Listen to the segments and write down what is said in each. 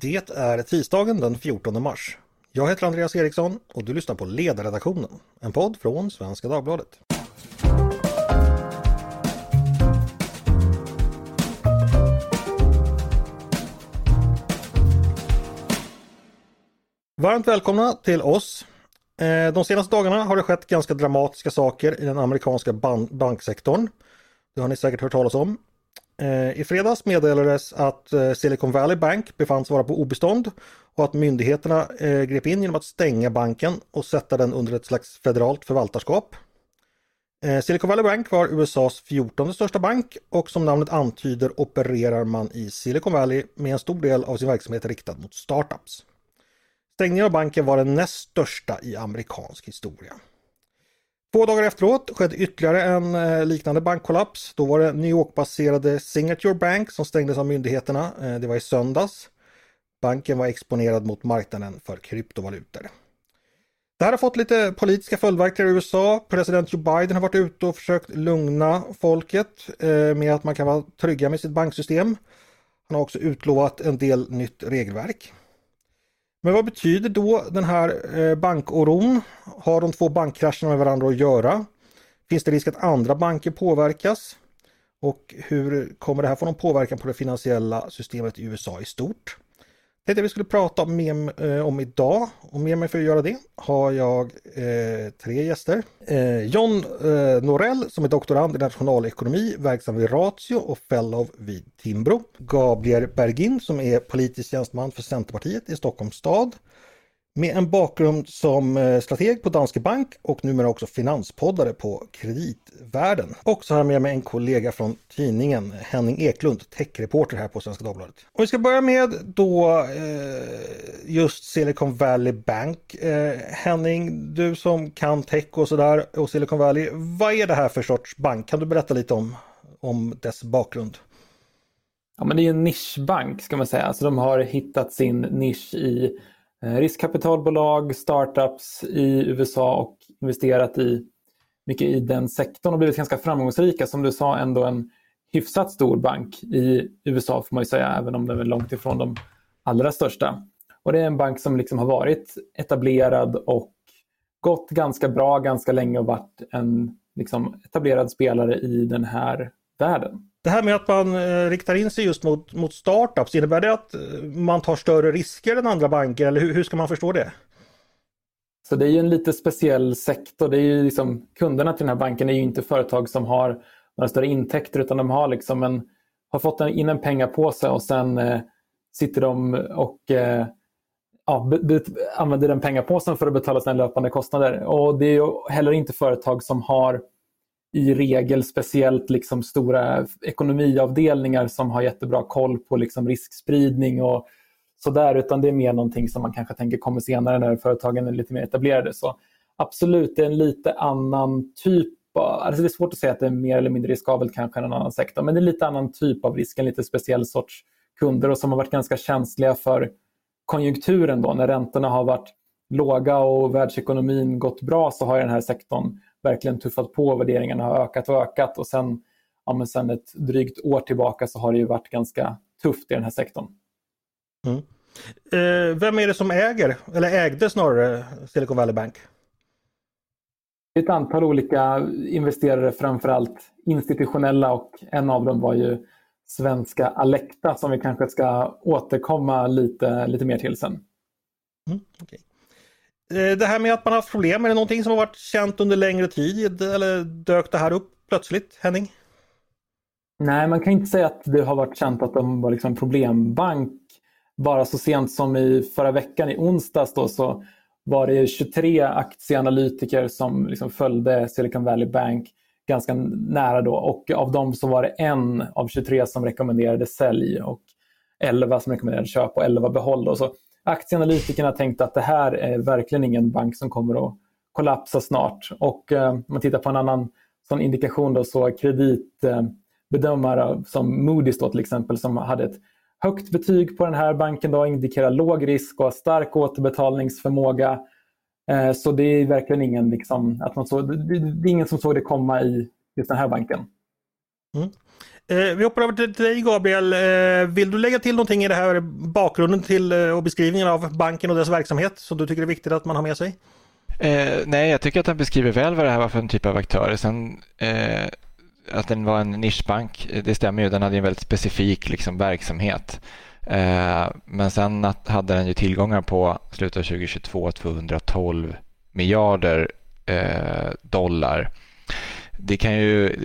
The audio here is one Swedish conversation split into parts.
Det är tisdagen den 14 mars. Jag heter Andreas Eriksson och du lyssnar på Ledarredaktionen, en podd från Svenska Dagbladet. Varmt välkomna till oss. Eh, de senaste dagarna har det skett ganska dramatiska saker i den amerikanska banksektorn. Det har ni säkert hört talas om. Eh, I fredags meddelades att eh, Silicon Valley Bank befanns vara på obestånd och att myndigheterna eh, grep in genom att stänga banken och sätta den under ett slags federalt förvaltarskap. Silicon Valley Bank var USAs 14 största bank och som namnet antyder opererar man i Silicon Valley med en stor del av sin verksamhet riktad mot startups. Stängningen av banken var den näst största i amerikansk historia. Två dagar efteråt skedde ytterligare en eh, liknande bankkollaps. Då var det New York-baserade Signature Bank som stängdes av myndigheterna. Eh, det var i söndags. Banken var exponerad mot marknaden för kryptovalutor. Det här har fått lite politiska följdverkningar i USA. President Joe Biden har varit ute och försökt lugna folket eh, med att man kan vara trygga med sitt banksystem. Han har också utlovat en del nytt regelverk. Men vad betyder då den här eh, bankoron? Har de två bankkrascherna med varandra att göra? Finns det risk att andra banker påverkas? Och hur kommer det här få någon påverkan på det finansiella systemet i USA i stort? Tänkte vi skulle prata med, eh, om idag och med mig för att göra det har jag eh, tre gäster. Eh, John eh, Norell som är doktorand i nationalekonomi, verksam vid Ratio och fellow vid Timbro. Gabriel Bergin som är politisk tjänsteman för Centerpartiet i Stockholms stad. Med en bakgrund som eh, strateg på Danske Bank och numera också finanspoddare på Kreditvärlden. Och så har jag med mig en kollega från tidningen, Henning Eklund, techreporter här på Svenska Dagbladet. Och vi ska börja med då eh, just Silicon Valley Bank. Eh, Henning, du som kan tech och sådär och Silicon Valley, vad är det här för sorts bank? Kan du berätta lite om, om dess bakgrund? Ja, men det är en nischbank ska man säga. Alltså de har hittat sin nisch i Eh, riskkapitalbolag, startups i USA och investerat i mycket i den sektorn och blivit ganska framgångsrika. Som du sa, ändå en hyfsat stor bank i USA får man ju säga, även om den är långt ifrån de allra största. Och det är en bank som liksom har varit etablerad och gått ganska bra ganska länge och varit en liksom, etablerad spelare i den här världen. Det här med att man eh, riktar in sig just mot, mot startups, innebär det att eh, man tar större risker än andra banker eller hur, hur ska man förstå det? Så det är ju en lite speciell sektor. Det är ju liksom, kunderna till den här banken är ju inte företag som har några större intäkter utan de har, liksom en, har fått in en pengapåse och sen eh, sitter de och eh, ja, använder den pengapåsen för att betala sina löpande kostnader. Och Det är ju heller inte företag som har i regel speciellt liksom stora ekonomiavdelningar som har jättebra koll på liksom riskspridning och sådär, utan det är mer någonting som man kanske tänker kommer senare när företagen är lite mer etablerade. Så absolut, det är en lite annan typ Alltså det är svårt att säga att det är mer eller mindre riskabelt kanske än en annan sektor, men det är lite annan typ av risk, en lite speciell sorts kunder och som har varit ganska känsliga för konjunkturen då. När räntorna har varit låga och världsekonomin gått bra så har den här sektorn verkligen tuffat på. Värderingarna har ökat och ökat och sen, ja, men sen ett drygt år tillbaka så har det ju varit ganska tufft i den här sektorn. Mm. Eh, vem är det som äger, eller ägde snarare, Silicon Valley Bank? Ett antal olika investerare, framförallt institutionella och en av dem var ju svenska Alecta som vi kanske ska återkomma lite, lite mer till sen. Mm, okay. Eh, det här med att man har haft problem, är det någonting som har varit känt under längre tid eller dök det här upp plötsligt, Henning? Nej, man kan inte säga att det har varit känt att de var liksom problembank. Bara så sent som i förra veckan, i onsdags, då, så var det 23 aktieanalytiker som liksom följde Silicon Valley Bank ganska nära då och av dem så var det en av 23 som rekommenderade sälj och 11 som rekommenderade köp och 11 behåll. Då. så aktieanalytikerna tänkt att det här är verkligen ingen bank som kommer att kollapsa snart. Och eh, om man tittar på en annan sån indikation då, så kreditbedömare eh, som Moody's då, till exempel som hade ett högt betyg på den här banken då, indikerar låg risk och stark återbetalningsförmåga. Eh, så det är verkligen ingen, liksom, att man såg, det, det är ingen som såg det komma i just den här banken. Mm. Eh, vi hoppar över till dig Gabriel. Eh, vill du lägga till någonting i det här bakgrunden till eh, och beskrivningen av banken och dess verksamhet som du tycker är viktigt att man har med sig? Eh, nej, jag tycker att den beskriver väl vad det här var för en typ av aktörer. Sen eh, att den var en nischbank, det stämmer ju. Den hade en väldigt specifik liksom, verksamhet. Eh, men sen att, hade den ju tillgångar på slutet av 2022 212 miljarder eh, dollar. Det kan ju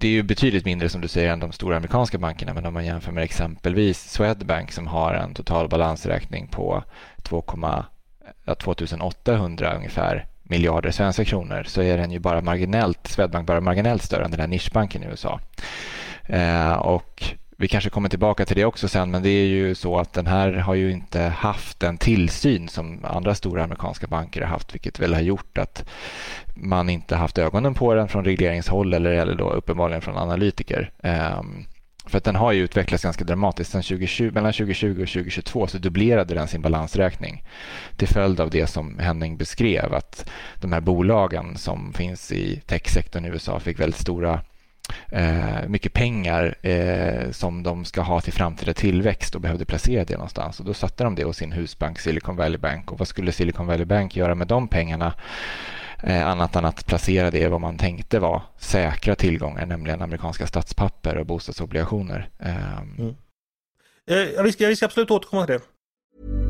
det är ju betydligt mindre som du säger än de stora amerikanska bankerna men om man jämför med exempelvis Swedbank som har en total balansräkning på 2, 2800 ungefär miljarder svenska kronor så är den ju bara marginellt, Swedbank bara marginellt större än den här nischbanken i USA. Eh, och vi kanske kommer tillbaka till det också sen, men det är ju så att den här har ju inte haft den tillsyn som andra stora amerikanska banker har haft, vilket väl har gjort att man inte haft ögonen på den från regleringshåll eller, eller då uppenbarligen från analytiker. Um, för att den har ju utvecklats ganska dramatiskt. Sen 2020, mellan 2020 och 2022 så dubblerade den sin balansräkning till följd av det som Henning beskrev att de här bolagen som finns i techsektorn i USA fick väldigt stora eh, mycket pengar eh, som de ska ha till framtida tillväxt och behövde placera det någonstans. Och då satte de det hos sin husbank Silicon Valley Bank. Och vad skulle Silicon Valley Bank göra med de pengarna? Eh, annat än att placera det i vad man tänkte var säkra tillgångar, nämligen amerikanska statspapper och bostadsobligationer. Ehm. Mm. Eh, vi, ska, vi ska absolut återkomma till det.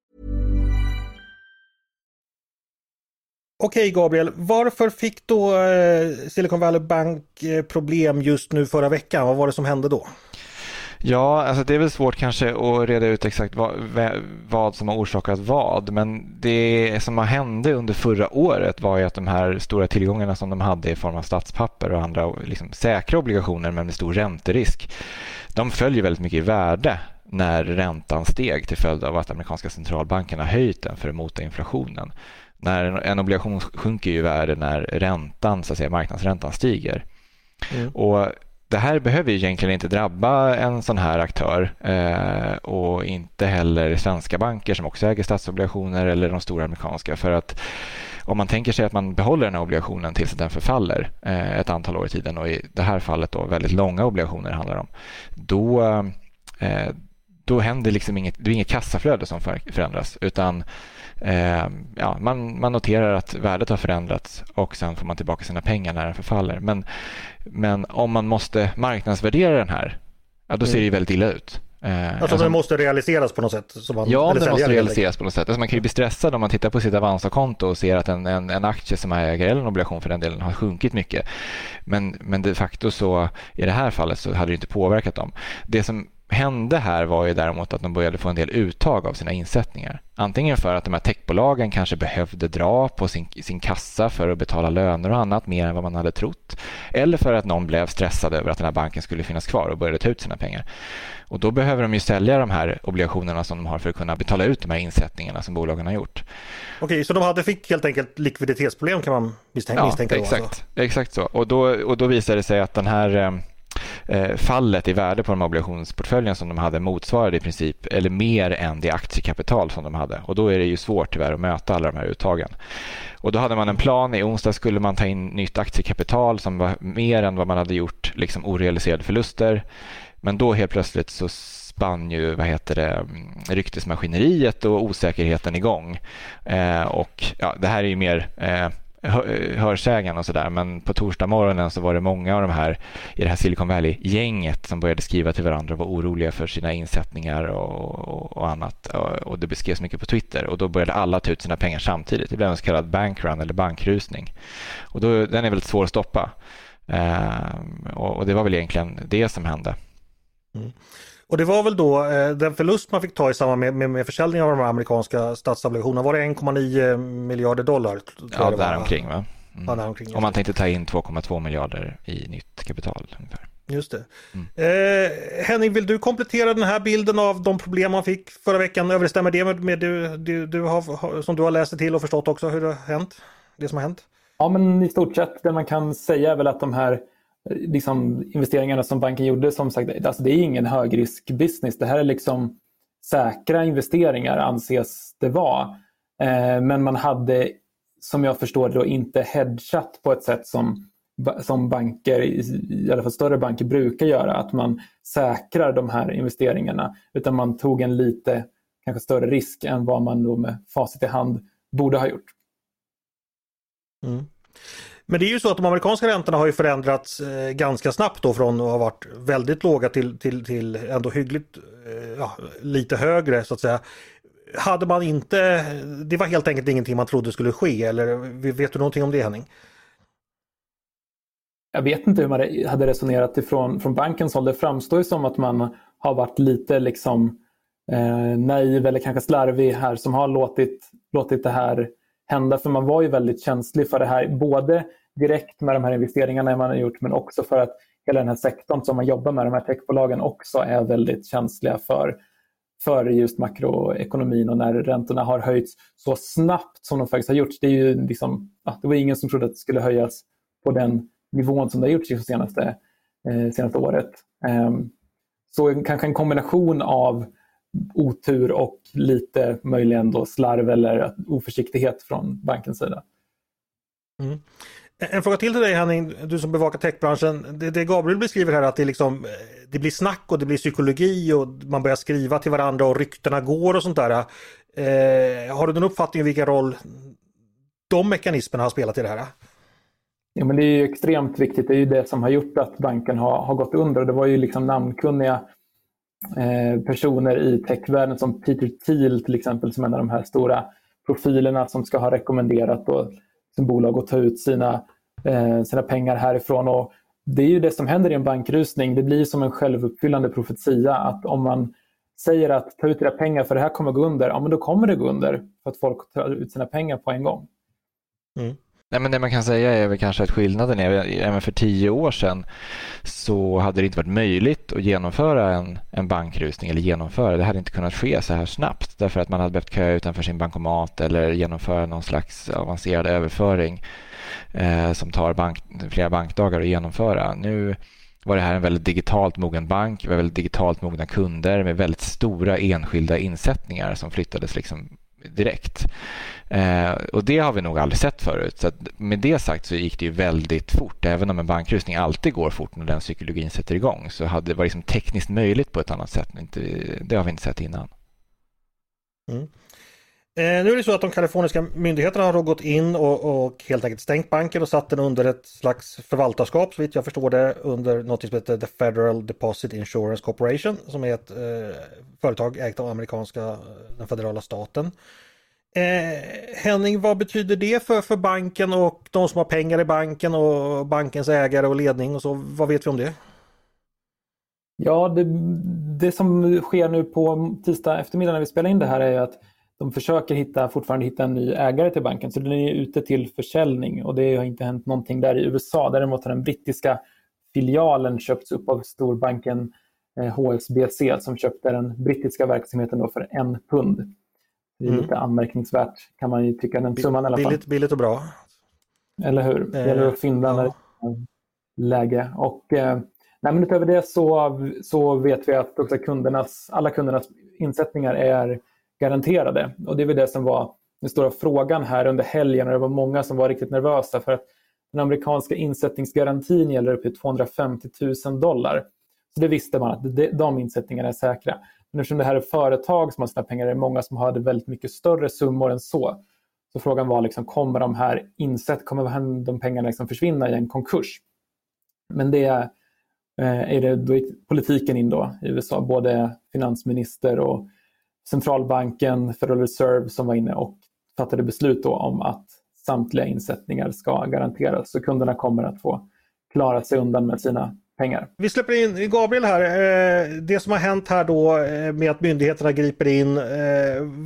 Okej Gabriel, varför fick då eh, Silicon Valley Bank eh, problem just nu förra veckan? Vad var det som hände då? Ja, alltså det är väl svårt kanske att reda ut exakt vad, vad, som har orsakat vad. Men det som har hände under förra året var ju att de här stora tillgångarna som de hade i form av statspapper och andra liksom säkra obligationer men med stor ränterisk, de följer väldigt mycket i värde när räntan steg till följd av att amerikanska centralbanken har höjt den för att mota inflationen när en obligation sjunker i värde när räntan, så att säga, marknadsräntan stiger. Mm. Och det här behöver egentligen inte drabba en sån här aktör eh, och inte heller svenska banker som också äger statsobligationer eller de stora amerikanska. För att om man tänker sig att man behåller den här obligationen tills den förfaller eh, ett antal år i tiden och i det här fallet då väldigt långa obligationer handlar om, då, eh, då händer liksom inget, det är inget kassaflöde som förändras utan eh, ja, man, man noterar att värdet har förändrats och sen får man tillbaka sina pengar när den förfaller. Men, men om man måste marknadsvärdera den här, ja, då ser det ju väldigt illa ut. Eh, alltså, alltså den måste realiseras på något sätt? Man, ja, den måste realiseras på något sätt. Alltså man kan ju bli stressad om man tittar på sitt Avanza-konto och ser att en, en, en, aktie som man äger, eller en obligation för den delen, har sjunkit mycket. Men, men de facto så i det här fallet så hade det inte påverkat dem. Det som hände här var ju däremot att de började få en del uttag av sina insättningar. Antingen för att de här techbolagen kanske behövde dra på sin, sin kassa för att betala löner och annat mer än vad man hade trott. Eller för att någon blev stressad över att den här banken skulle finnas kvar och började ta ut sina pengar. Och då behöver de ju sälja de här obligationerna som de har för att kunna betala ut de här insättningarna som bolagen har gjort. Okej, så de hade fick helt enkelt likviditetsproblem kan man misstänka? Ja, misstänka exakt, alltså. exakt så. Och då, och då visade det sig att den här Eh, Eh, fallet i värde på de obligationsportföljen som de hade motsvarade i princip eller mer än det aktiekapital som de hade. Och då är det ju svårt tyvärr att möta alla de här uttagen. Och då hade man en plan. I onsdag skulle man ta in nytt aktiekapital som var mer än vad man hade gjort liksom orealiserade förluster. Men då helt plötsligt så spann ju vad heter det, mm, ryktesmaskineriet och osäkerheten igång. Eh, och ja, det här är ju mer eh, hörsägen och sådär. Men på torsdag morgonen så var det många av de här i det här Silicon Valley-gänget som började skriva till varandra och var oroliga för sina insättningar och, och, och annat. Och, och, det beskrevs mycket på Twitter och då började alla ta ut sina pengar samtidigt. Det blev en så kallad bankrun eller bankrusning. Och då, den är väldigt svår att stoppa. Ehm, och, och, det var väl egentligen det som hände. Mm. Och det var väl då eh, den förlust man fick ta i samband med, med, med försäljningen av de amerikanska statsobligationerna. Var det 1,9 miljarder dollar? Ja, däromkring va? Mm. Ja, där omkring, Om man tänkte ta in 2,2 miljarder i nytt kapital ungefär. Just det. Mm. Eh, Henning, vill du komplettera den här bilden av de problem man fick förra veckan? Överensstämmer det med, med du, du, du har, som du har läst till och förstått också hur det har hänt? Det som har hänt? Ja, men i stort sett det man kan säga är väl att de här liksom, investeringarna som banken gjorde, som sagt, alltså det är ingen högriskbusiness. Det här är liksom säkra investeringar anses det vara. Eh, men man hade, som jag förstår det, då, inte hedgat på ett sätt som som banker, i alla fall större banker, brukar göra. Att man säkrar de här investeringarna. Utan man tog en lite kanske större risk än vad man då med facit i hand borde ha gjort. Mm. Men det är ju så att de amerikanska räntorna har ju förändrats eh, ganska snabbt då från att ha varit väldigt låga till, till, till ändå hyggligt eh, ja, lite högre så att säga. Hade man inte, det var helt enkelt ingenting man trodde skulle ske eller vet du någonting om det Henning? jag vet inte hur man hade resonerat ifrån från bankens håll. Det framstår ju som att man har varit lite liksom, eh, naiv eller kanske slarvig här som har låtit, låtit det här hända. För man var ju väldigt känslig för det här, både direkt med de här investeringarna man har gjort men också för att hela den här sektorn som man jobbar med, de här techbolagen också är väldigt känsliga för, för just makroekonomin och när räntorna har höjts så snabbt som de faktiskt har gjort. Det, är ju liksom, det var ingen som trodde att det skulle höjas på den nivån som det har gjorts det senaste, eh, senaste året. Eh, så kanske en kombination av otur och lite möjligen då slarv eller oförsiktighet från bankens sida. Mm. En fråga till till dig Henning, du som bevakar techbranschen. Det, det Gabriel beskriver här att det, liksom, eh, det blir snack och det blir psykologi och man börjar skriva till varandra och ryktena går och sånt där. Eh, har du någon uppfattning om vilken roll de mekanismerna har spelat i det här? Ja, men det är ju extremt viktigt. Det är ju det som har gjort att banken har, har gått under. Det var ju liksom namnkunniga eh, personer i techvärlden som Peter Thiel till exempel som är en av de här stora profilerna som ska ha rekommenderat och som bolag att ta ut sina, eh, sina pengar härifrån. Och det är ju det som händer i en bankrusning. Det blir som en självuppfyllande profetia att om man säger att ta ut era pengar för det här kommer gå under, ja men då kommer det gå under för att folk tar ut sina pengar på en gång. Mm. Nej, men det man kan säga är väl kanske att skillnaden är även för tio år sedan så hade det inte varit möjligt att genomföra en, en bankrusning eller genomföra. Det hade inte kunnat ske så här snabbt därför att man hade behövt köa utanför sin bankomat eller genomföra någon slags avancerad överföring eh, som tar bank, flera bankdagar att genomföra. Nu var det här en väldigt digitalt mogen bank, med väldigt digitalt mogna kunder med väldigt stora enskilda insättningar som flyttades liksom direkt. Eh, och det har vi nog aldrig sett förut. Så med det sagt så gick det ju väldigt fort. Även om en bankrusning alltid går fort när den psykologin sätter igång så hade det varit liksom tekniskt möjligt på ett annat sätt. Men inte, det har vi inte sett innan. Mm. Eh, nu är det så att de kaliforniska myndigheterna har gått in och, och, helt enkelt stängt banken och satt den under ett slags förvaltarskap, så vitt jag förstår det, under något som heter The Federal Deposit Insurance Corporation, som är ett eh, företag ägt av amerikanska, eh, den federala staten. Eh, Henning, vad betyder det för, för banken och de som har pengar i banken och bankens ägare och ledning och så? Vad vet vi om det? Ja, det, det som sker nu på tisdag eftermiddag när vi spelar in det här är att de försöker hitta, fortfarande hitta en ny ägare till banken. Så den är ute till försäljning och det har inte hänt någonting där i USA. Däremot har den brittiska filialen köpts upp av storbanken HSBC eh, som köpte den brittiska verksamheten då för en pund. Det är mm. lite anmärkningsvärt kan man ju tycka, den summan i alla fall. Billigt, billigt och bra. Eller hur? Det gäller att fynda när det läge. Och, eh, nej, men utöver det så, så vet vi att också kundernas, alla kundernas insättningar är garanterade. Och det är väl det som var den stora frågan här under helgen och det var många som var riktigt nervösa för att den amerikanska insättningsgarantin gäller upp till 250 000 dollar. Så det visste man att de insättningarna är säkra. Men eftersom det här är företag som har sina pengar, det är många som hade väldigt mycket större summor än så. Så frågan var, liksom, kommer de här insätt, kommer de pengarna liksom försvinna i en konkurs? Men det eh, är det, då gick politiken in då i USA, både finansminister och centralbanken, Federal Reserve som var inne och fattade beslut då om att samtliga insättningar ska garanteras. Så kunderna kommer att få klara sig undan med sina pengar. Vi släpper in Gabriel här. Eh, det som har hänt här då eh, med att myndigheterna griper in. Eh,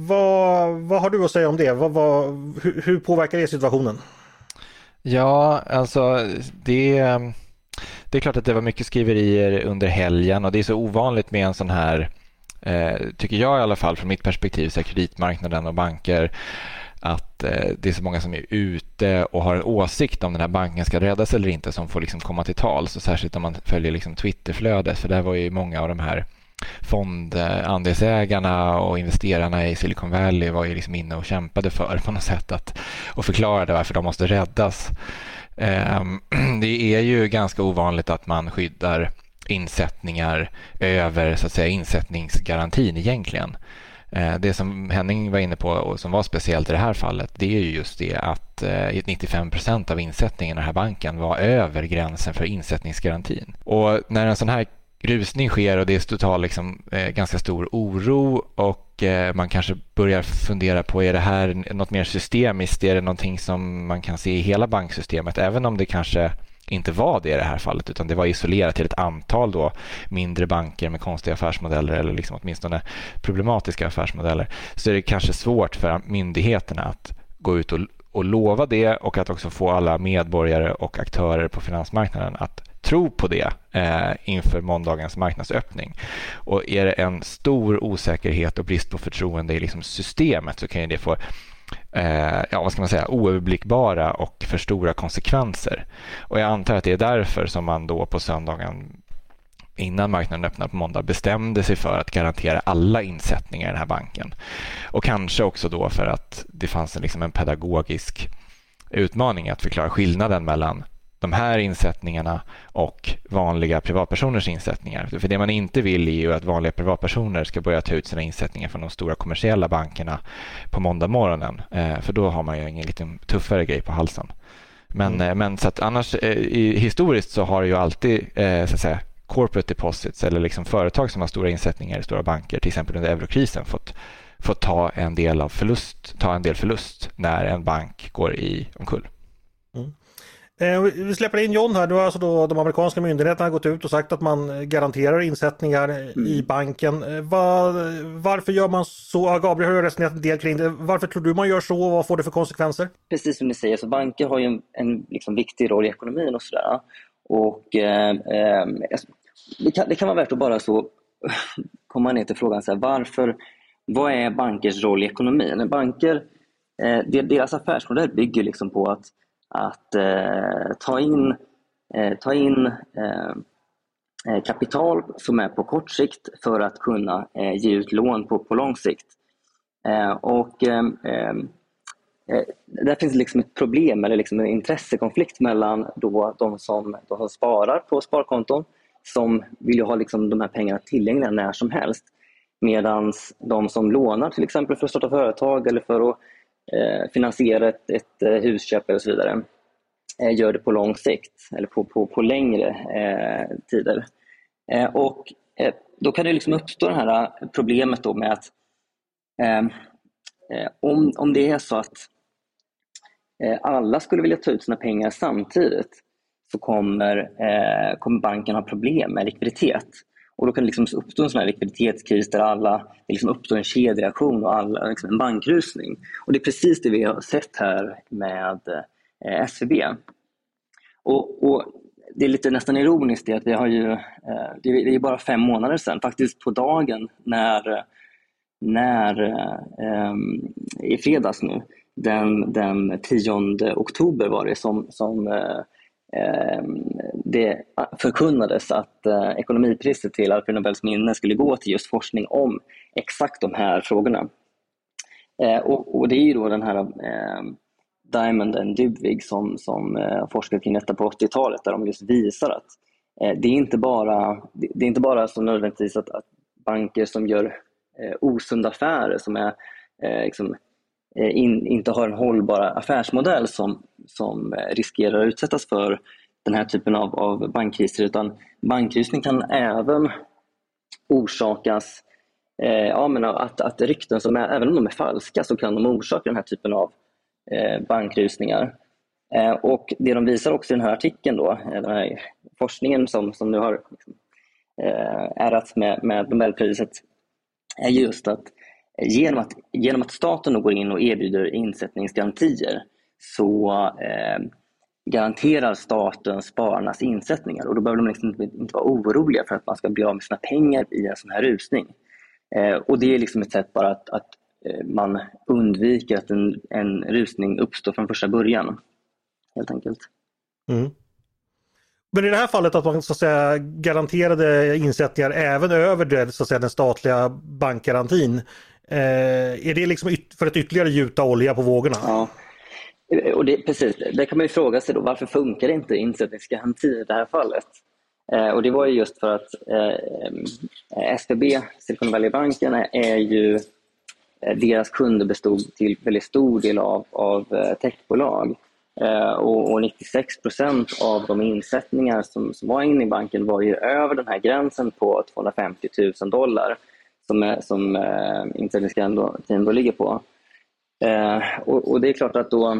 vad, vad har du att säga om det? Vad, vad, hur påverkar det situationen? Ja, alltså det det är klart att det var mycket skriverier under helgen och det är så ovanligt med en sån här, Eh, tycker jag i alla fall från mitt perspektiv, så kreditmarknaden och banker att eh, det är så många som är ute och har en åsikt om den här banken ska räddas eller inte som får liksom komma till tal. särskilt om man följer liksom Twitterflödet för där var ju många av de här fondandelsägarna och investerarna i Silicon Valley var ju liksom inne och kämpade för på något sätt att, och förklarade varför de måste räddas. Ehm, det är ju ganska ovanligt att man skyddar insättningar över så att säga, insättningsgarantin egentligen. Eh, det som Henning var inne på och som var speciellt i det här fallet det är ju just det att eh, 95 procent av insättningen i den här banken var över gränsen för insättningsgarantin. Och när en sån här rusning sker och det är total liksom, eh, ganska stor oro och man kanske börjar fundera på är det här något mer systemiskt? Är det någonting som man kan se i hela banksystemet? Även om det kanske inte var det i det här fallet utan det var isolerat till ett antal då mindre banker med konstiga affärsmodeller eller liksom åtminstone problematiska affärsmodeller så är det kanske svårt för myndigheterna att gå ut och, och lova det och att också få alla medborgare och aktörer på finansmarknaden att tro på det eh, inför måndagens marknadsöppning. Och är det en stor osäkerhet och brist på förtroende i liksom systemet så kan ju det få eh, ja, vad ska man säga, oöverblickbara och för stora konsekvenser. Och jag antar att det är därför som man då på söndagen innan marknaden öppnade på måndag bestämde sig för att garantera alla insättningar i den här banken. Och kanske också då för att det fanns en, liksom en pedagogisk utmaning att förklara skillnaden mellan de här insättningarna och vanliga privatpersoners insättningar. För det man inte vill är ju att vanliga privatpersoner ska börja ta ut sina insättningar från de stora kommersiella bankerna på måndag morgonen. Eh, för då har man ju en lite tuffare grej på halsen. Men, mm. Eh, men så att annars eh, historiskt så har ju alltid så att säga, corporate deposits eller liksom företag som har stora insättningar i stora banker, till exempel under eurokrisen, fått, fått ta en del av förlust, ta en del förlust när en bank går i omkull. Eh, vi släpper in John här. Du har alltså då de amerikanska myndigheterna gått ut och sagt att man garanterar insättningar mm. i banken. Eh, var, varför gör man så? Gabriel har resonerat en del kring det. Varför tror du man gör så och vad får det för konsekvenser? Precis som ni säger, så banker har ju en, en liksom viktig roll i ekonomin och sådär. Och eh, eh, det, kan, det kan vara värt att bara så komma ner till frågan så här, varför, vad är bankers roll i ekonomin? Banker, eh, deras affärsmodell bygger liksom på att att eh, ta in, eh, ta in eh, eh, kapital som är på kort sikt för att kunna eh, ge ut lån på, på lång sikt. Eh, och eh, där finns liksom ett problem eller liksom en intressekonflikt mellan då de, som, de som sparar på sparkonton som vill ha liksom de här pengarna tillgängliga när som helst. Medan de som lånar till exempel för att starta företag eller för att Eh, finansiera ett, ett eh, husköp eller så vidare eh, gör det på lång sikt eller på, på, på längre eh, tider. Eh, och eh, Då kan det liksom uppstå det här eh, problemet då med att ehm, om, om det är så att alla skulle vilja ta ut sina pengar samtidigt så kommer, kommer banken ha problem med likviditet. Och Då kan det liksom uppstå en sån här likviditetskris där alla, det liksom uppstår en kedjereaktion och alla, liksom en bankrusning. Och Det är precis det vi har sett här med eh, SVB. Och, och, Det är lite nästan ironiskt det att vi har ju, eh, det är bara fem månader sedan, faktiskt på dagen när, när eh, i fredags nu, den, den 10 oktober var det som, som eh, Ehm, det förkunnades att eh, ekonomipriset till Alfred Nobels minne skulle gå till just forskning om exakt de här frågorna. Eh, och, det är ju då den här ehm, Diamond and Dybvig som, som eh, kring detta på 80-talet där de just visar att eh, det är inte bara, det är inte bara så nödvändigtvis att, att banker som gör osunda affärer som är liksom, Eh, in, inte har en hållbar affärsmodell som, som eh, riskerar att utsättas för den här typen av, av bankkriser utan bankkriser kan även orsakas eh, ja, men att, att rykten som är, även om de är falska så kan de orsaka den här typen av eh, bankrusningar. Eh, och det de visar också i den här artikeln, då, eh, den här forskningen som, som nu har liksom, eh, ärats med, med Nobelpriset, är just att Genom att, genom att staten går in och erbjuder insättningsgarantier så, eh, garanterar staten spararnas insättningar och då behöver de liksom inte vara oroliga för att man ska bli av med sina pengar i en sån här rusning. Eh, och det är liksom ett sätt bara att, att eh, man undviker att en, en rusning uppstår från första början. Helt enkelt. Mm. Men i det här fallet att man så att säga garanterade insättningar även över det, så att säga, den statliga bankgarantin. Eh, är det liksom för att ytterligare gjuta olja på vågorna? Ja, eh, och det, precis. Där kan man ju fråga sig då varför funkar inte insättningsgaranti i det här fallet? Eh, och det var ju just för att eh, eh SBB, Silicon Valley-banken, är ju eh, deras kunder bestod till väldigt stor del av, av eh, techbolag. Eh, och, och 96 procent av de insättningar som, som var inne i banken var ju över den här gränsen på 250 000 dollar som, som eh, insättningsgarantin då ligger på. Eh, och, och, det är klart att då,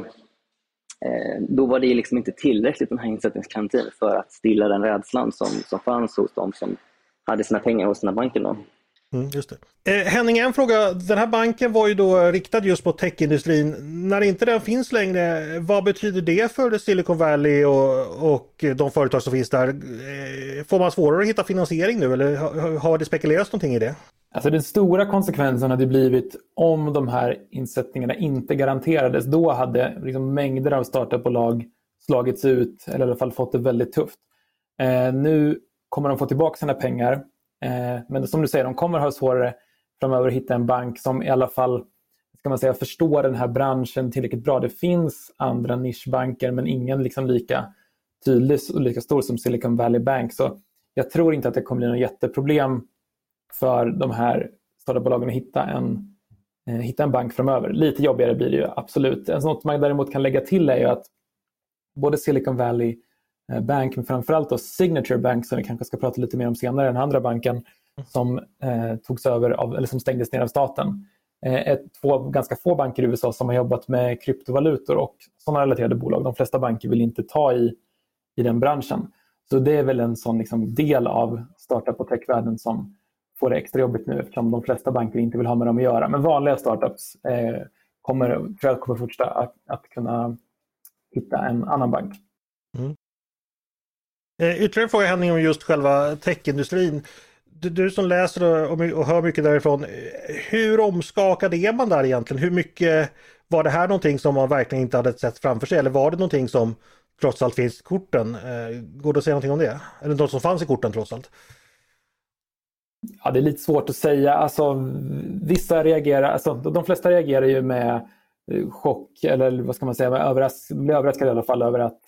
eh, då var det liksom inte tillräckligt den här insättningsgarantin för att stilla den rädslan som, som fanns hos de som hade sina pengar hos sina banker. Då. Mm, just det. Eh, Henning, en fråga. Den här banken var ju då riktad just mot techindustrin. När inte den finns längre, vad betyder det för Silicon Valley och, och de företag som finns där? Eh, får man svårare att hitta finansiering nu eller har, har det spekulerats någonting i det? Alltså den stora konsekvensen hade blivit om de här insättningarna inte garanterades. Då hade liksom mängder av startupbolag slagits ut eller i alla fall fått det väldigt tufft. Eh, nu kommer de få tillbaka sina pengar. Eh, men som du säger, de kommer ha svårare framöver att hitta en bank som i alla fall ska man säga, förstår den här branschen tillräckligt bra. Det finns andra nischbanker men ingen liksom lika tydlig och lika stor som Silicon Valley Bank. Så jag tror inte att det kommer bli något jätteproblem för de här startupbolagen att hitta en, eh, hitta en bank framöver. Lite jobbigare blir det ju absolut. En sånt man däremot kan lägga till är ju att både Silicon Valley eh, Bank men framförallt då Signature Bank som vi kanske ska prata lite mer om senare, den andra banken som eh, togs över av, eller som stängdes ner av staten. Eh, ett, två ganska få banker i USA som har jobbat med kryptovalutor och sådana relaterade bolag. De flesta banker vill inte ta i, i den branschen. Så det är väl en sån liksom del av startup och techvärlden som får det extra jobbigt nu eftersom de flesta banker inte vill ha med dem att göra. Men vanliga startups eh, kommer, tror jag kommer fortsätta att, att kunna hitta en annan bank. Mm. Eh, ytterligare en fråga Henning om just själva techindustrin. Du, du som läser och, och, hör mycket därifrån. Eh, hur omskakad är man där egentligen? Hur mycket var det här någonting som man verkligen inte hade sett framför sig? Eller var det någonting som trots allt finns i korten? Eh, går det att säga någonting om det? Eller något som fanns i korten trots allt? Ja, det är lite svårt att säga. Alltså, vissa reagerar, alltså, de flesta reagerar ju med eh, chock eller vad ska man säga, överras blir överraskade i alla fall över att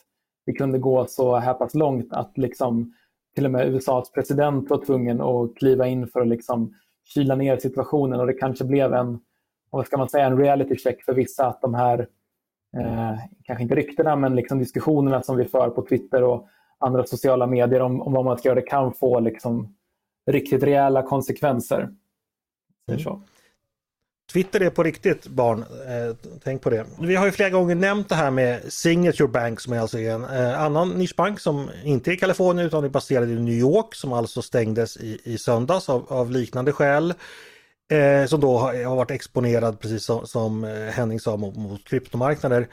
det kunde gå så här pass långt att liksom till och med USAs president var tvungen att kliva in för att liksom kyla ner situationen och det kanske blev en, vad ska man säga, en reality check för vissa att de här, eh, kanske inte ryktena, men liksom diskussionerna som vi för på Twitter och andra sociala medier om, om vad man ska göra, det kan få liksom riktigt rejäla konsekvenser. Mm. Så. Twitter är på riktigt barn, eh, tänk på det. Vi har ju flera gånger nämnt det här med Signature Bank som är alltså en eh, annan nischbank som inte är i Kalifornien utan är baserad i New York som alltså stängdes i, i söndags av, av liknande skäl. Eh, som då har, har, varit exponerad precis som, som eh, Henning sa mot, mot kryptomarknader.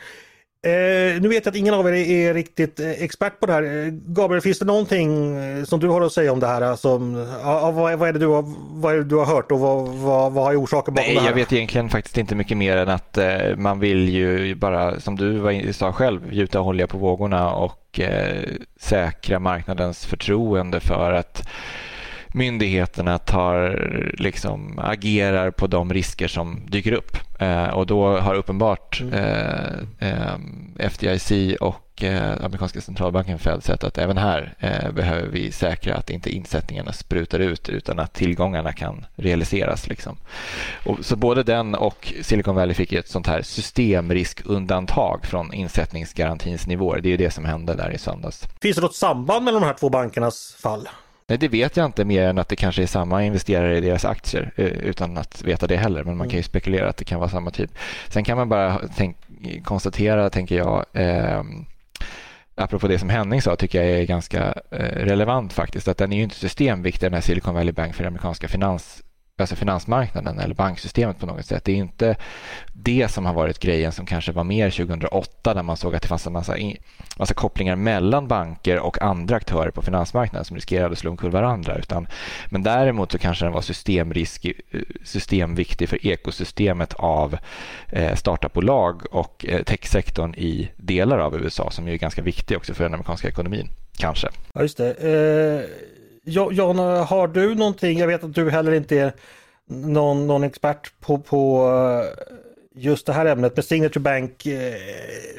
Eh, nu vet jag att ingen av er är riktigt eh, expert på det här. Eh, Gabriel, finns det någonting eh, som du har att säga om det här? Ja, vad, vad, är det du har, vad är du har hört och vad, vad, vad är orsaken bakom Nej, det här? Jag vet egentligen faktiskt inte mycket mer än att eh, man vill ju bara, som du sa själv, gjuta olja på vågorna och eh, säkra marknadens förtroende för att myndigheterna tar, liksom, agerar på de risker som dyker upp. Eh, och då har uppenbart mm. eh, eh, FDIC och amerikanska centralbanken Fed sett att även här eh, behöver vi säkra att inte insättningarna sprutar ut utan att tillgångarna kan realiseras. Liksom. Och, så både den och Silicon Valley fick ett sånt här systemriskundantag från insättningsgarantins nivåer. Det är det som hände där i söndags. Finns det något samband mellan de här två bankernas fall? Nej, det vet jag inte mer än att det kanske är samma investerare i deras aktier eh, utan att veta det heller. Men man kan ju mm. spekulera att det kan vara samma typ. Sen kan man bara tänk, konstatera, tänker jag, eh, apropå det som Henning sa, tycker jag är ganska eh, relevant faktiskt, att den är ju inte systemviktig, den här Silicon Valley Bank för det amerikanska finans alltså finansmarknaden eller banksystemet på något sätt. Det är inte det som har varit grejen som kanske var mer 2008 när man såg att det fanns en massa, massa kopplingar mellan banker och andra aktörer på finansmarknaden som riskerade att slå omkull varandra. Utan, men däremot så kanske den var systemrisk, eh, systemviktig för ekosystemet av eh, startupbolag och eh, techsektorn i delar av USA som är ganska viktig också för den amerikanska ekonomin. Kanske. Ja, just det. Eh, Jan, har du någonting? Jag vet att du heller inte är någon, någon expert på, på eh, just det här ämnet med Signature Bank. Eh,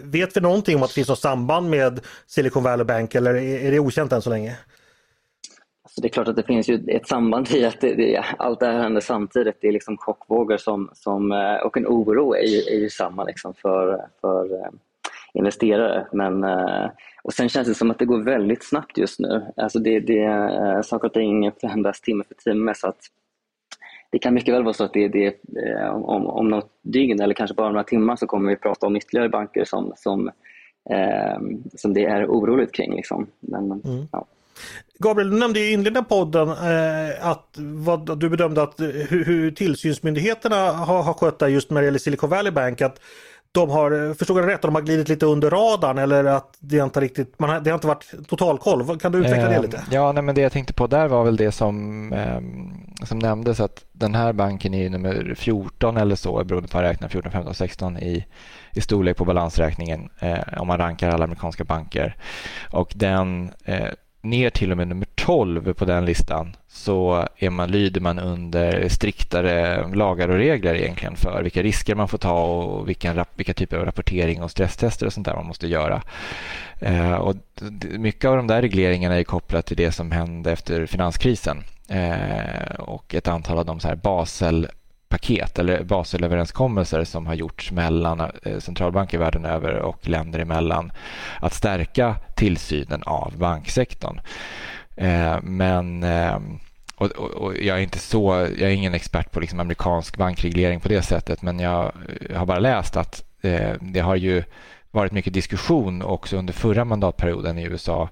vet vi någonting om att det finns något samband med Silicon Valley Bank eller är det okänt än så länge? Så det är klart att det finns ju ett samband i att det, det, allt det här händer samtidigt. Det är liksom chockvågor som, som, eh, och en oro är ju, är ju samma liksom för, för investerare. Men, och sen känns det som att det går väldigt snabbt just nu. Alltså det, det, eh, saker och ting förändras timme för timme. Så att det kan mycket väl vara så att det, det, eh, om, om något dygn eller kanske bara några timmar så kommer vi prata om ytterligare banker som, som, eh, som det är oroligt kring. Liksom. Men, mm. ja. Gabriel, du nämnde i inledningen av podden eh, att vad, du bedömde att hur, hur tillsynsmyndigheterna har, har skött det just när det gäller Silicon Valley Bank. Att de har, förstod jag rätt, de har glidit lite under radarn eller att det inte riktigt, man har, det har inte varit totalkoll. Kan du utveckla det lite? Ja, nej, men det jag tänkte på där var väl det som, eh, som nämndes att den här banken är nummer 14 eller så beroende på att räkna 14, 15, 16 i, i storlek på balansräkningen eh, om man rankar alla amerikanska banker. Och den eh, ner till och med nummer 12 på den listan så är man, lyder man under striktare lagar och regler egentligen för vilka risker man får ta och vilka, vilka typer av rapportering och stresstester och sånt där man måste göra. Eh, och mycket av de där regleringarna är kopplat till det som hände efter finanskrisen eh, och ett antal av de så här Basel paket eller Baselöverenskommelser som har gjorts mellan eh, centralbanker världen över och länder emellan att stärka tillsynen av banksektorn. Eh, men eh, och, och, och, jag är inte så, jag är ingen expert på liksom amerikansk bankreglering på det sättet men jag har bara läst att det har ju varit mycket diskussion också under förra mandatperioden i USA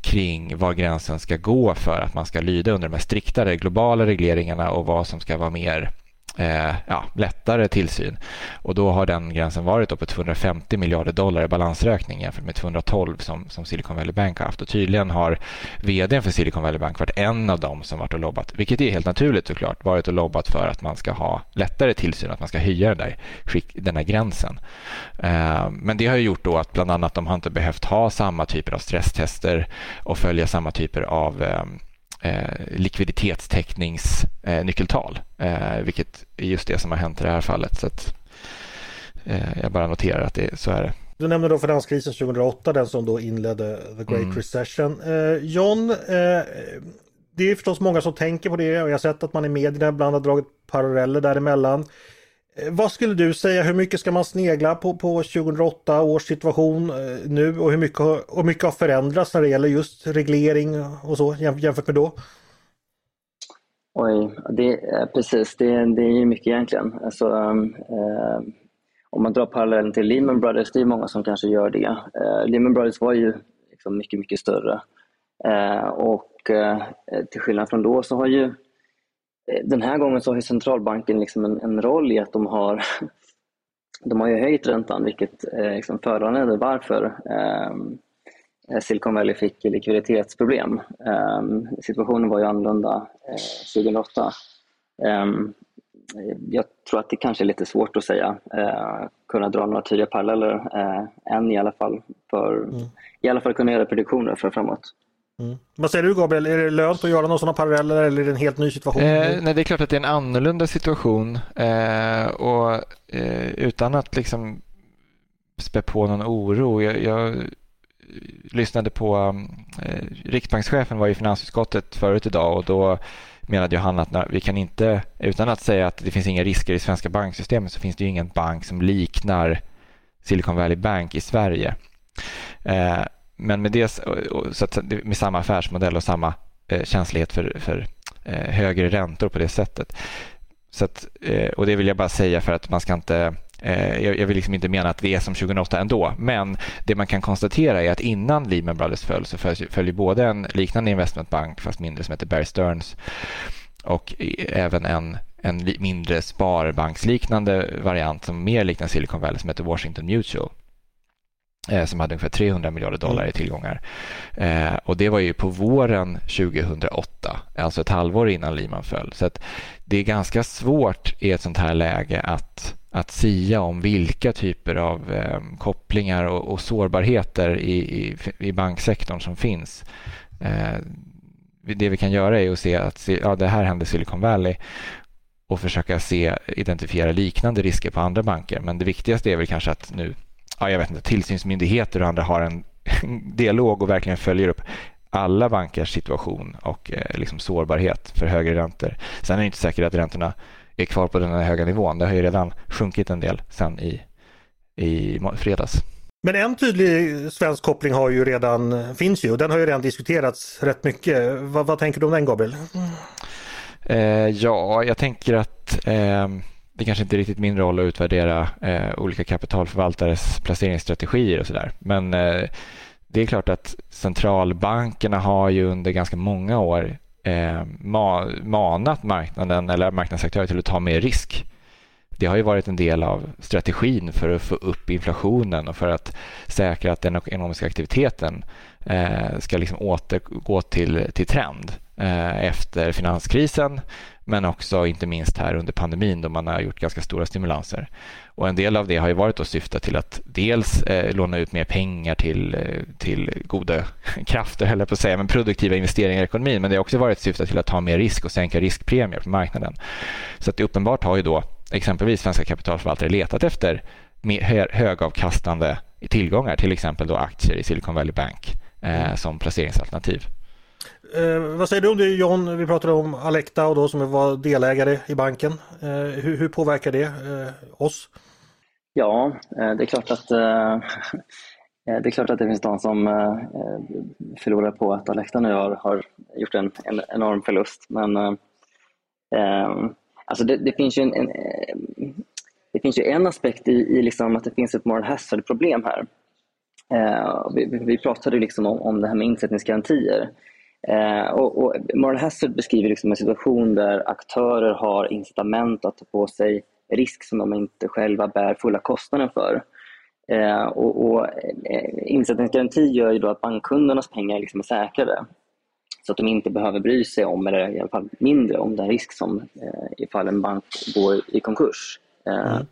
kring var gränsen ska gå för att man ska lyda under de här striktare globala regleringarna och vad som ska vara mer eh, ja, lättare tillsyn. Och då har den gränsen varit på 250 miljarder dollar i balansräkning jämfört med 212 som, som Silicon Valley Bank har haft. Och tydligen har vd för Silicon Valley Bank varit en av dem som varit och lobbat, vilket är helt naturligt såklart, varit och lobbat för att man ska ha lättare tillsyn, att man ska höja den där, den där gränsen. Eh, men det har gjort då att bland annat de har inte behövt ha samma typer av stresstester och följa samma typer av eh, eh, likviditetstäckningsnyckeltal, eh, vilket är just det som har hänt i det här fallet. Så att, eh, jag bara noterar att det, så är det. Du nämnde då finanskrisen 2008, den som då inledde the Great mm. Recession. Eh, John, eh, det är förstås många som tänker på det och jag har sett att man i medierna ibland har dragit paralleller däremellan. Eh, vad skulle du säga, hur mycket ska man snegla på, på 2008 års situation eh, nu och hur mycket, och mycket har förändrats när det gäller just reglering och så jämfört med då? Oj, det, precis, det, det är ju mycket egentligen. Alltså, ehm, eh, om man drar parallellen till Lehman Brothers, det är många som kanske gör det. Eh, Lehman Brothers var ju liksom mycket, mycket större. Eh, och eh, till skillnad från då så har ju den här gången så har centralbanken liksom en, en, roll i att de har, de har ju höjt räntan vilket eh, liksom föranledde varför eh, Silicon Valley fick likviditetsproblem. Eh, situationen var ju annorlunda eh, 2008. Eh, jag tror att det kanske är lite svårt att säga, eh, kunna dra några tydliga paralleller eh, än i alla fall, för mm. i alla fall kunna göra prediktioner för framåt. Mm. Vad säger du Gabriel, är det lönt att göra några sådana paralleller eller är det en helt ny situation? Eh, nej, det är klart att det är en annorlunda situation eh, och eh, utan att liksom spä på någon oro. Jag, jag lyssnade på eh, Riksbankschefen var i finansutskottet förut idag och då menade han att vi kan inte, utan att säga att det finns inga risker i svenska banksystemet så finns det ju ingen bank som liknar Silicon Valley Bank i Sverige. Eh, men med, det, så att, med samma affärsmodell och samma eh, känslighet för, för eh, högre räntor på det sättet. Så att, eh, och Det vill jag bara säga för att man ska inte eh, jag vill liksom inte mena att det är som 2008 ändå, men det man kan konstatera är att innan Lehman Brothers föll så följde både en liknande investmentbank, fast mindre, som heter Bear Stearns och även en, en mindre sparbanksliknande variant som mer liknar Silicon Valley som heter Washington Mutual som hade ungefär 300 miljarder dollar mm. i tillgångar. Eh, och Det var ju på våren 2008, alltså ett halvår innan Lehman föll. Så det är ganska svårt i ett sånt här läge att, att sia om vilka typer av eh, kopplingar och, och sårbarheter i, i, i, banksektorn som finns. Eh, det vi kan göra är att se att ja, det här hände Silicon Valley och försöka se, identifiera liknande risker på andra banker. Men det viktigaste är väl kanske att nu ja, jag vet inte, tillsynsmyndigheter och andra har en dialog och verkligen följer upp alla bankers situation och eh, liksom sårbarhet för högre räntor. Sen är det inte säkert att räntorna är kvar på den här höga nivån. Det har ju redan sjunkit en del sen i, i fredags. Men en tydlig svensk koppling har ju redan, finns ju och den har ju redan diskuterats rätt mycket. Vad, vad tänker du om den Gabriel? Eh, ja, jag tänker att eh, det kanske inte är riktigt min roll att utvärdera eh, olika kapitalförvaltares placeringsstrategier och sådär. Men eh, det är klart att centralbankerna har ju under ganska många år eh, ma manat marknaden eller marknadsaktörer till att ta mer risk. Det har ju varit en del av strategin för att få upp inflationen och för att säkra att den ekonomiska aktiviteten eh, ska liksom återgå till, till trend eh, efter finanskrisen men också inte minst här under pandemin då man har gjort ganska stora stimulanser. Och en del av det har ju varit att syfta till att dels eh, låna ut mer pengar till, eh, till goda krafter, höll på att säga, men produktiva investeringar i ekonomin. Men det har också varit syfta till att ta mer risk och sänka riskpremier på marknaden. Så att det uppenbart har ju då exempelvis svenska kapitalförvaltare letat efter högavkastande tillgångar, till exempel då aktier i Silicon Valley Bank eh, som placeringsalternativ. Eh, vad säger du om det John? Vi pratade om Alecta och då som var delägare i banken. Eh, hur, hur, påverkar det eh, oss? Ja, eh, det är klart att eh, eh det är klart att det finns de som eh, eh, förlorar på att Alecta nu har, har gjort en, en, enorm förlust. Men eh, alltså det, det, finns ju en, en, det finns ju en aspekt i, i liksom att det finns ett moral hazard-problem här. Vi, vi, pratade liksom om, om det här med insättningsgarantier. Eh, och, och Moral Hazard beskriver liksom en situation där aktörer har incitament att ta på sig risk som de inte själva bär fulla kostnaden för. Eh, och, och eh, Insättningsgaranti gör ju då att bankkundernas pengar liksom är säkrade. Så att de inte behöver bry sig om, eller i alla fall mindre om den risk som eh, ifall en bank går i konkurs. Eh, mm.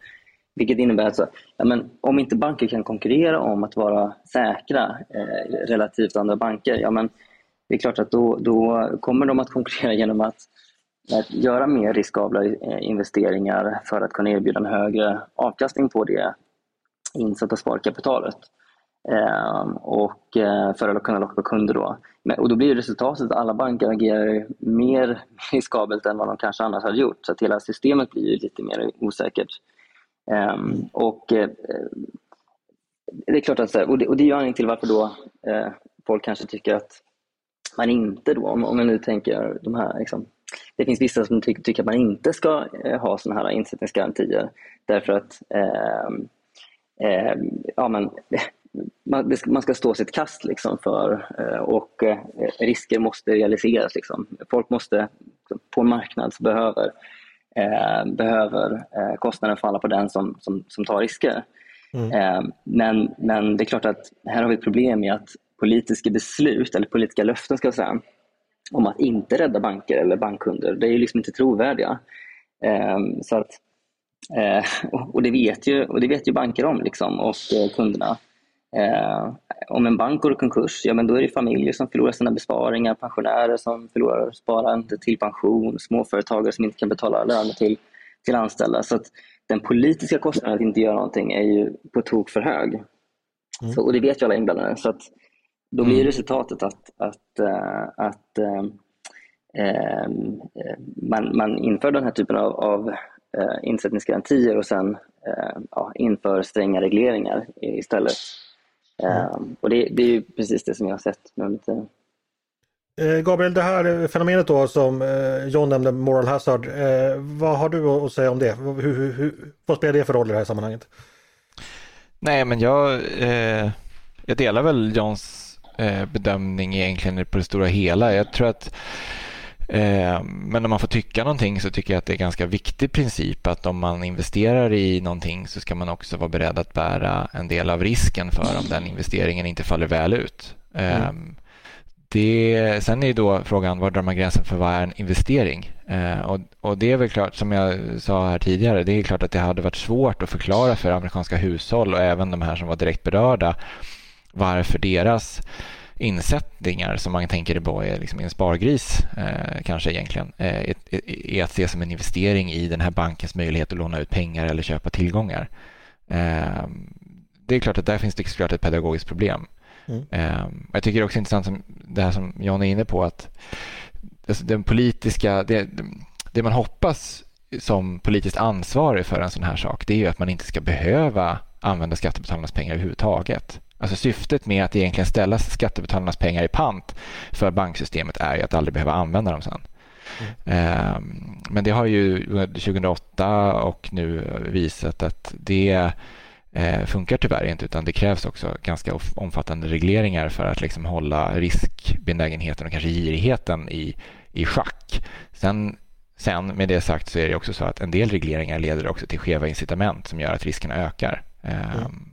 Vilket innebär att ja, men om inte banker kan konkurrera om att vara säkra eh, relativt andra banker, ja, men det är klart att då, då kommer de att konkurrera genom att, att göra mer riskabla eh, investeringar för att kunna erbjuda en högre avkastning på det insatta sparkapitalet. Eh, och eh, för att kunna locka kunder. Då. Men, och då blir resultatet att alla banker agerar mer riskabelt än vad de kanske annars hade gjort. Så att hela systemet blir lite mer osäkert. Ehm, eh, och det är klart att, och det, och det är anledningen till varför då eh, folk kanske tycker att man inte då, om, om jag nu tänker de här, liksom, det finns vissa som ty tycker att man inte ska eh, ha sådana här insättningsgarantier därför att eh, eh, ja, men, man, man, ska stå sitt kast liksom för, eh, och eh, risker måste realiseras. Liksom. Folk måste, på en marknad så behöver, eh, behöver kostnaden falla på den som, som, som tar risker. Mm. Men, men det är klart att här har vi ett problem i att politiska beslut, eller politiska löften ska jag säga, om att inte rädda banker eller bankkunder, det är ju liksom inte trovärdiga. Um, så att, uh, och, det vet ju, och det vet ju banker om liksom, och uh, kunderna. Uh, om en bank går i konkurs, ja, men då är det familjer som förlorar sina besparingar, pensionärer som förlorar sparande till pension, småföretagare som inte kan betala löner till, till anställda. Så att den politiska kostnaden att inte göra någonting är ju på tok för hög. Mm. Så, och det vet ju alla inblandade. Så att, då blir mm. resultatet att, att, äh, att äh, man, man inför den här typen av, av insättningsgarantier och sen ja, inför stränga regleringar istället. Mm. Och det, det, är ju precis det som jag har sett. Lite... Gabriel, det här fenomenet då som John nämnde, moral hazard. Vad har du att säga om det? Hur, hur, hur, vad spelar det för roll i det här sammanhanget? Nej, men jag, eh, jag delar väl Johns Eh, bedömning egentligen på det stora hela. Jag tror att Eh, men om man får tycka någonting så tycker jag att det är en ganska viktig princip att om man investerar i någonting så ska man också vara beredd att bära en del av risken för om den investeringen inte faller väl ut. Mm. Ehm, det, sen är då frågan var drar man gränsen för vad är en investering? Eh, och, och, det är väl klart, som jag sa här tidigare, det är klart att det hade varit svårt att förklara för amerikanska hushåll och även de här som var direkt berörda varför deras insättningar som man tänker på är liksom en spargris eh, kanske egentligen eh, är, är, att se som en investering i den här bankens möjlighet att låna ut pengar eller köpa tillgångar. Eh, det är klart att där finns det såklart ett pedagogiskt problem. Mm. Eh, jag tycker också intressant som det här som John är inne på att den politiska, det, det man hoppas som politiskt ansvarig för en sån här sak det är ju att man inte ska behöva använda skattebetalarnas pengar överhuvudtaget. Alltså syftet med att egentligen ställa skattebetalarnas pengar i pant för banksystemet är ju att aldrig behöva använda dem sen. Mm. Men det har ju 2008 och nu visat att det eh, funkar tyvärr inte utan det krävs också ganska omfattande regleringar för att liksom hålla riskbenägenheten och kanske girigheten i, i schack. Sen, sen med det sagt så är det också så att en del regleringar leder också till skeva incitament som gör att riskerna ökar. Mm.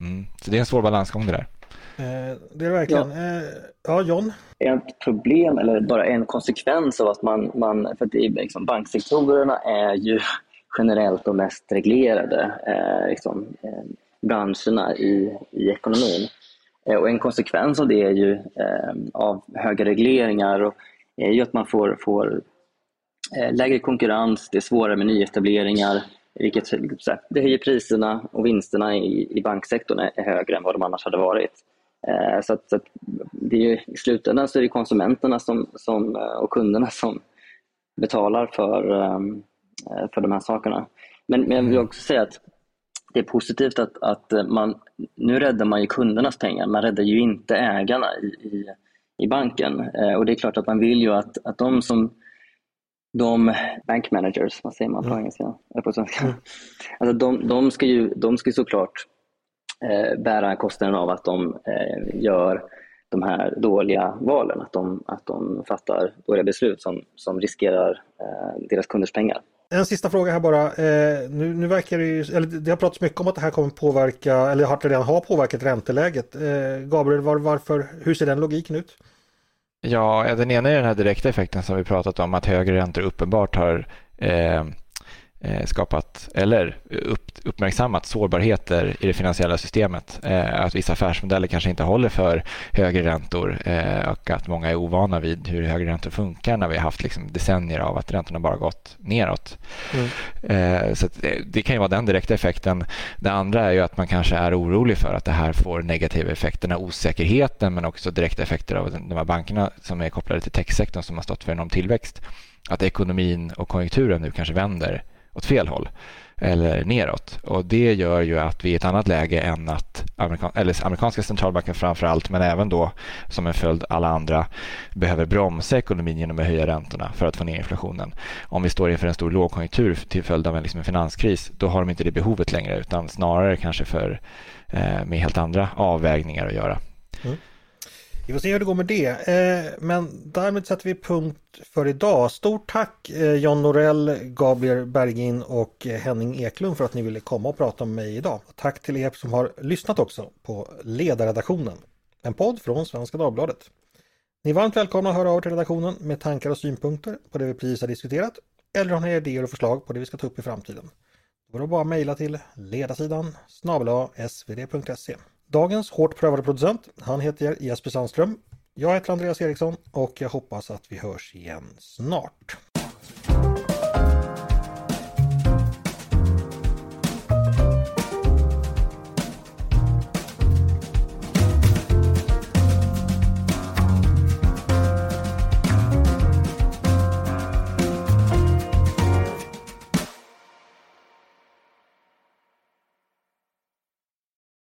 Mm. Så det är en svår balansgång det där. Eh, det är det verkligen. Ja. Eh, ja, John? Ett problem eller bara en konsekvens av att man, man för att det är liksom, banksektorerna är ju generellt de mest reglerade eh, liksom, eh, branscherna i, i ekonomin. Eh, och en konsekvens av det är ju eh, av höga regleringar och är ju att man får, får lägre konkurrens, det är svårare med nyetableringar vilket det höjer priserna och vinsterna i, i banksektorn är högre än vad de annars hade varit. Eh, så, att, så att det är I slutändan så är det konsumenterna som, som, eh, och kunderna som betalar för, eh, för de här sakerna. Men, men jag vill också säga att det är positivt att, att man, nu räddar man ju kundernas pengar, man räddar ju inte ägarna i, i, i banken. Och det är klart att man vill ju att, att de som de bank managers, vad säger man på mm. engelska? på svenska. Mm. Alltså de, de, ska ju, de ska ju såklart eh, bära kostnaden av att de eh, gör de här dåliga valen, att de, att de fattar dåliga beslut som, som riskerar eh, deras kunders pengar. En sista fråga här bara. Eh, nu, nu verkar det ju, eller det har pratats mycket om att det här kommer påverka, eller har redan har påverkat ränteläget. Eh, Gabriel, var, varför, hur ser den logiken ut? Ja, den ena är den här direkta effekten som vi pratat om, att högre räntor uppenbart har eh, skapat eller upp, uppmärksammat sårbarheter i det finansiella systemet. Eh, att vissa affärsmodeller kanske inte håller för högre räntor eh, och att många är ovana vid hur högre räntor funkar när vi har haft liksom decennier av att räntorna bara gått neråt. Mm. Så det, kan ju vara den direkta effekten. Det andra är ju att man kanske är orolig för att det här får negativa effekter, den osäkerheten men också direkta effekter av de här bankerna som är kopplade till techsektorn som har stått för enorm tillväxt. Att ekonomin och konjunkturen nu kanske vänder åt fel håll eller neråt. Och Det gör ju att vi är i ett annat läge än att amerikan eller amerikanska centralbanken framför allt, men även då som en följd alla andra behöver bromsa ekonomin genom att höja räntorna för att få ner inflationen. Om vi står inför en stor lågkonjunktur till följd av en, liksom en finanskris, då har de inte det behovet längre utan snarare kanske för, eh, med helt andra avvägningar att göra. Mm. Vi får se hur det går med det. Eh, men därmed sätter vi punkt för idag. Stort tack eh, John Norell, Gabriel Bergin och eh, Henning Eklund för att ni ville komma och prata med mig idag. tack till er som har lyssnat också på Ledarredaktionen. En podd från Svenska Dagbladet. Ni är varmt välkomna att höra av er till redaktionen med tankar och synpunkter på det vi precis har diskuterat eller har ni idéer och förslag på det vi ska ta upp i framtiden. Då går det bara att mejla till ledarsidan snabel svd.se. Dagens hårt prövade producent, han heter Jesper Sandström. Jag heter Andreas Eriksson och jag hoppas att vi hörs igen snart.